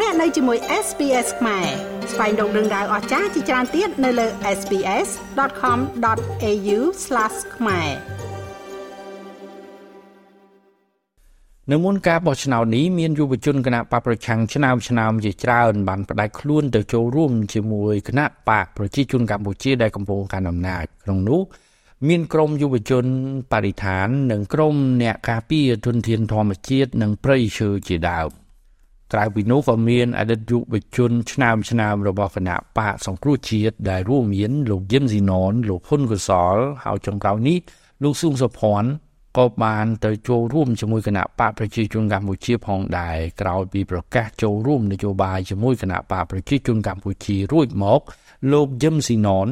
លោកអ្នកនៅជាមួយ SPS ខ្មែរស្វែងរកដឹងដៅអស្ចារ្យជាច្រើនទៀតនៅលើ SPS.com.au/ ខ្មែរនៅមុនការបោះឆ្នោតនេះមានយុវជនគណៈបកប្រឆាំងឆ្នើមឆ្នើមជាច្រើនបានផ្ដាច់ខ្លួនទៅចូលរួមជាមួយគណៈបកប្រជាជនកម្ពុជាដែលកំពុងកាន់អំណាចក្នុងនោះមានក្រុមយុវជនបរិស្ថាន និងក្រុមអ្នកការពារធនធានធម្មជាតិនិងព្រៃឈើជាដើម ក្រៅពីនោះក៏មានអតីតយុវជនឆ្នើមឆ្នើមរបស់គណៈបកសង្គ្រោះជាតិដែលរួមមានលោកយឹមស៊ីណនលោកហ៊ុនកសលហើយចុងក្រោយនេះលោកស៊ុងសុភ័ណ្ឌក៏បានទៅចូលរួមជាមួយគណៈបកប្រជាជនកម្ពុជាផងដែរក្រោយពីប្រកាសចូលរួមនយោបាយជាមួយគណៈបកប្រជាជនកម្ពុជារួចមក លោកយឹមស៊ីណន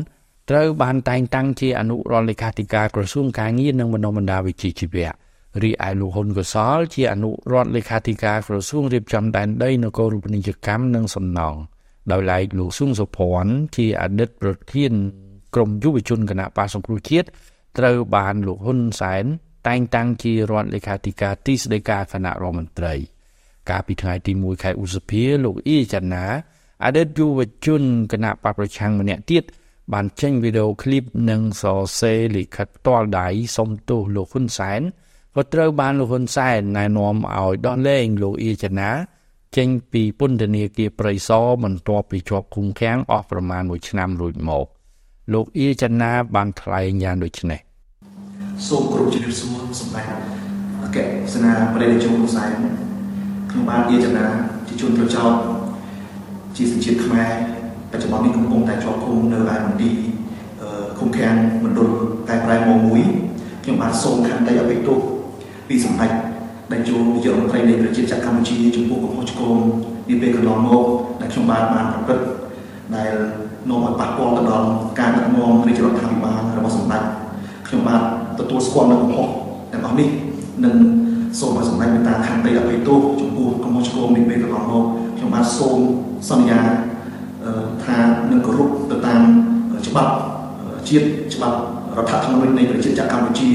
ត្រូវបានតែងតាំងជាអនុរដ្ឋលេខាធិការក្រសួងការងារនិងបណ្ដុំបណ្ដាវិជ្ជាជីវៈ រីឯលោកហ៊ុនកសលជាអនុរដ្ឋលេខាធិការក្រសួងរៀបចំដែនដីនគររូបនីយកម្មនិងសំណង់ដោយឡែកលោកស៊ុងសុភ័ណ្ឌជាអតីតប្រធានក្រមយុវជនគណៈបាសង្គ្រោះជាតិត្រូវបានលោកហ៊ុនសែនតែងតាំងជារដ្ឋលេខាធិការទីស្តីការគណៈរដ្ឋមន្ត្រី កាលពីថ្ងៃទី1ខែឧសភាលោកអ៊ីចាណាអតីតយុវជនគណៈបកប្រឆាំងម្នាក់ទៀតបានចេញវីដេអូឃ្លីបនិងសរសេរលិខិតផ្ទាល់ដៃសុំទោសលោកហ៊ុនសែន ក៏ត្រូវបានលោកហ៊ុនសែនណែនាំឲ្យដោះលែងលោកអ៊ីចាណាចេញពីពន្ធនាគារព្រៃសរបន្ទាប់ពីជាប់ឃុំឃាំងអស់ប្រមាណ1ឆ្នាំរួចមកលោកអ៊ីចាណាបានថ្លែងយ៉ាងដូចនេះសូមគោរពជំរាបសួរសម្ដេចអគ្គសេនាបតីនាយកហ៊ុនសែនខ្ញុំបានអ៊ីចាណាជាជនប្រចោតជាសញ្ជាតិខ្មែរបច្ចុប្បន្ននេះកំពុងតែជាប់ឃុំនៅឯមន្ទីរឃុំឃាំងមណ្ឌលតែប្រែម៉1ខ្ញុំបានសូមខន្តីអបិទោស ពីសម្ដេចដែលជួនាយករដ្ឋមន្ត្រីនៃប្រជាជាតិកម្ពុជាចំពោះកំហុសឆ្គងនាពេលកន្លងមកដែលខ្ញុំបានបានប្រព្រឹត្តដែលនាំឲ្យប៉ះពាល់ទៅដល់ការដឹកនាំរាជរដ្ឋាភិបាលរបស់សម្ដេចខ្ញុំបានទទួលស្គាល់នៅកំហុសទាំងអស់នេះនិងសូមឲ្យសម្ដេចមេត្តាខន្តីអភ័យទោសចំពោះកំហុសឆ្គងនាពេលកន្លងមកខ្ញុំបានសូមសន្យាថានឹងគោរពទៅតាមច្បាប់ជាតិច្បាប់រដ្ឋធម្មនុញ្ញនៃប្រជាជាតិកម្ពុជា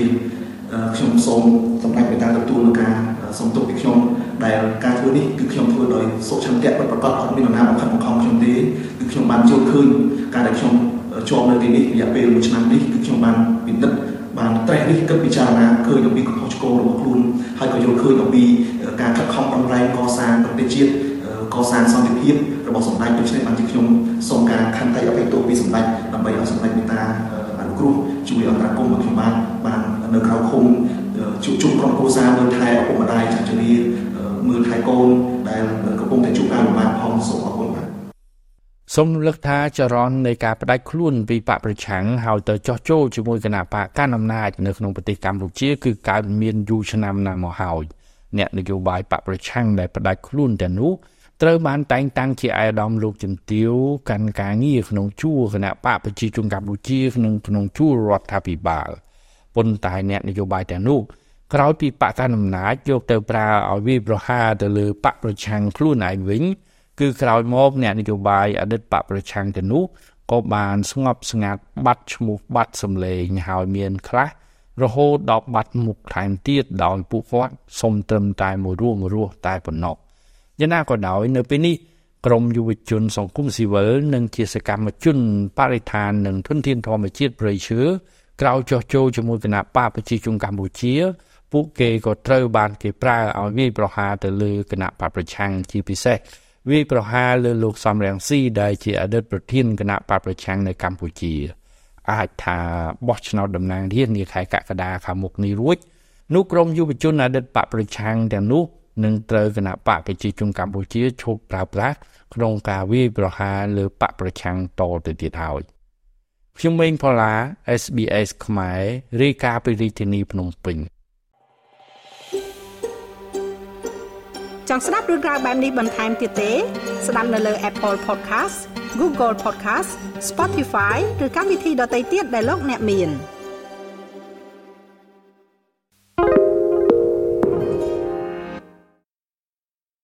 ខ្ញុំសូមសម្ដេចមេត្តាទទួលនឹងការសូមទោសពីខ្ញុំដែលការធ្វើនេះគឺខ្ញុំធ្វើដោយសុខឆន្ទៈពិតប្រាកដអត់មាននរណាបង្ខិតបង្ខំខ្ញុំទេគឺខ្ញុំបានយល់ឃើញការដែលខ្ញុំជាប់នៅទីនេះរយៈពេល1ឆ្នាំនេះគឺខ្ញុំបានពិនិត្យបានត្រេះនេះគិតពិចារណាឃើញអំពីកំហុសឆ្គងរបស់ខ្លួនហើយក៏យល់ឃើញអំពីការខិតខំប្រឹងប្រែងកសាងប្រទេសជាតិកសាងសន្តិភាពរបស់សម្ដេចដូច្នេះបានជាខ្ញុំសូមការខន្តីអភ័យទោសពីសម្ដេចដើម្បីឲ្យសម្ដេចមេត្តាអនុគ្រោះជួយអន្តរាគមន៍មកខ្ញុំបានបាន នៅក្រៅឃុំជួបជុំក្រុមគ្រួសារមើលថែឪពុកម្ដាយចាស់ជរាមើលថែកូនដែលកំពុងតែជួបការលំបាកផងសូមអរគុណបាទសូមរំលឹកថាចរន្តនៃការផ្ដាច់ខ្លួនពីបកប្រឆាំងហើយទៅចោះចូលជាមួយគណៈបកកាន់អំណាចនៅក្នុងប្រទេសកម្ពុជាគឺកើតមានយូរឆ្នាំណាស់មកហើយអ្នកនយោបាយបកប្រឆាំងដែលផ្ដាច់ខ្លួនទាំងនោះត្រូវបានតែងតាំងជាអាយដាមលោកជំទាវកាន់ការងារក្នុងជួរគណៈបកប្រជាជនកម្ពុជាក្នុងក្នុងជួររដ្ឋាភិបាល ប៉ុន្តែអ្នកនយោបាយទាំងនោះក្រោយពីបកកណ្ដាលអំណាចយកទៅប្រើឲ្យវាប្រហារទៅលើបកប្រឆាំងខ្លួនឯងវិញគឺក្រោយមកអ្នកនយោបាយអតីតបកប្រឆាំងទៅនោះក៏បានស្ងប់ស្ងាត់បាត់ឈ្មោះបាត់សម្លេងហើយមានខ្លះរហូតដល់បាត់មុខថែមទៀតដោយពួកគាត់សុំត្រឹមតែមួយរស់មួយរស់តែប៉ុណ្ណោះយ៉ាងណាក៏ដោយនៅពេលនេះក្រមយុវជនសង្គមស៊ីវិលនិងជាសកម្មជនបរិស្ថាននិងធនធានធម្មជាតិប្រៃឈើ ក្រៅចោះចូលជាមួយគណៈបកប្រជាជនកម្ពុជា ពួកគេក៏ត្រូវបានគេប្រើឲ្យវាយប្រហារទៅលើគណៈបកប្រឆាំងជាពិសេសវាយប្រហារលើលោកសំរងស៊ីដែលជាអតីតប្រធានគណៈបកប្រឆាំងនៅកម្ពុជា អាចថាបោះឆ្នោតតំណាងរាស្ត្រនាខែកក្កដាខាងមុខនេះរួចនោះក្រមយុវជនអតីតបកប្រឆាំងទាំងនោះនឹងត្រូវគណៈបកប្រជាជនកម្ពុជាឈប់ប្រើប្រាស់ក្នុងការវាយប្រហារលើបកប្រឆាំងតទៅទៀតហើយ ខ្ញុំម៉េងផល្លា SBS ខ្មែររាយការណ៍ពីរាជធានីភ្នំពេញចង់ស្ដាប់រឿងក្រៅបែបនេះបន្ថែមទៀតទេ ស្ដាប់នៅលើ Apple Podcast Google Podcast Spotify ឬកម្មវិធីដទៃទៀតដែលលោកអ្នកមាន។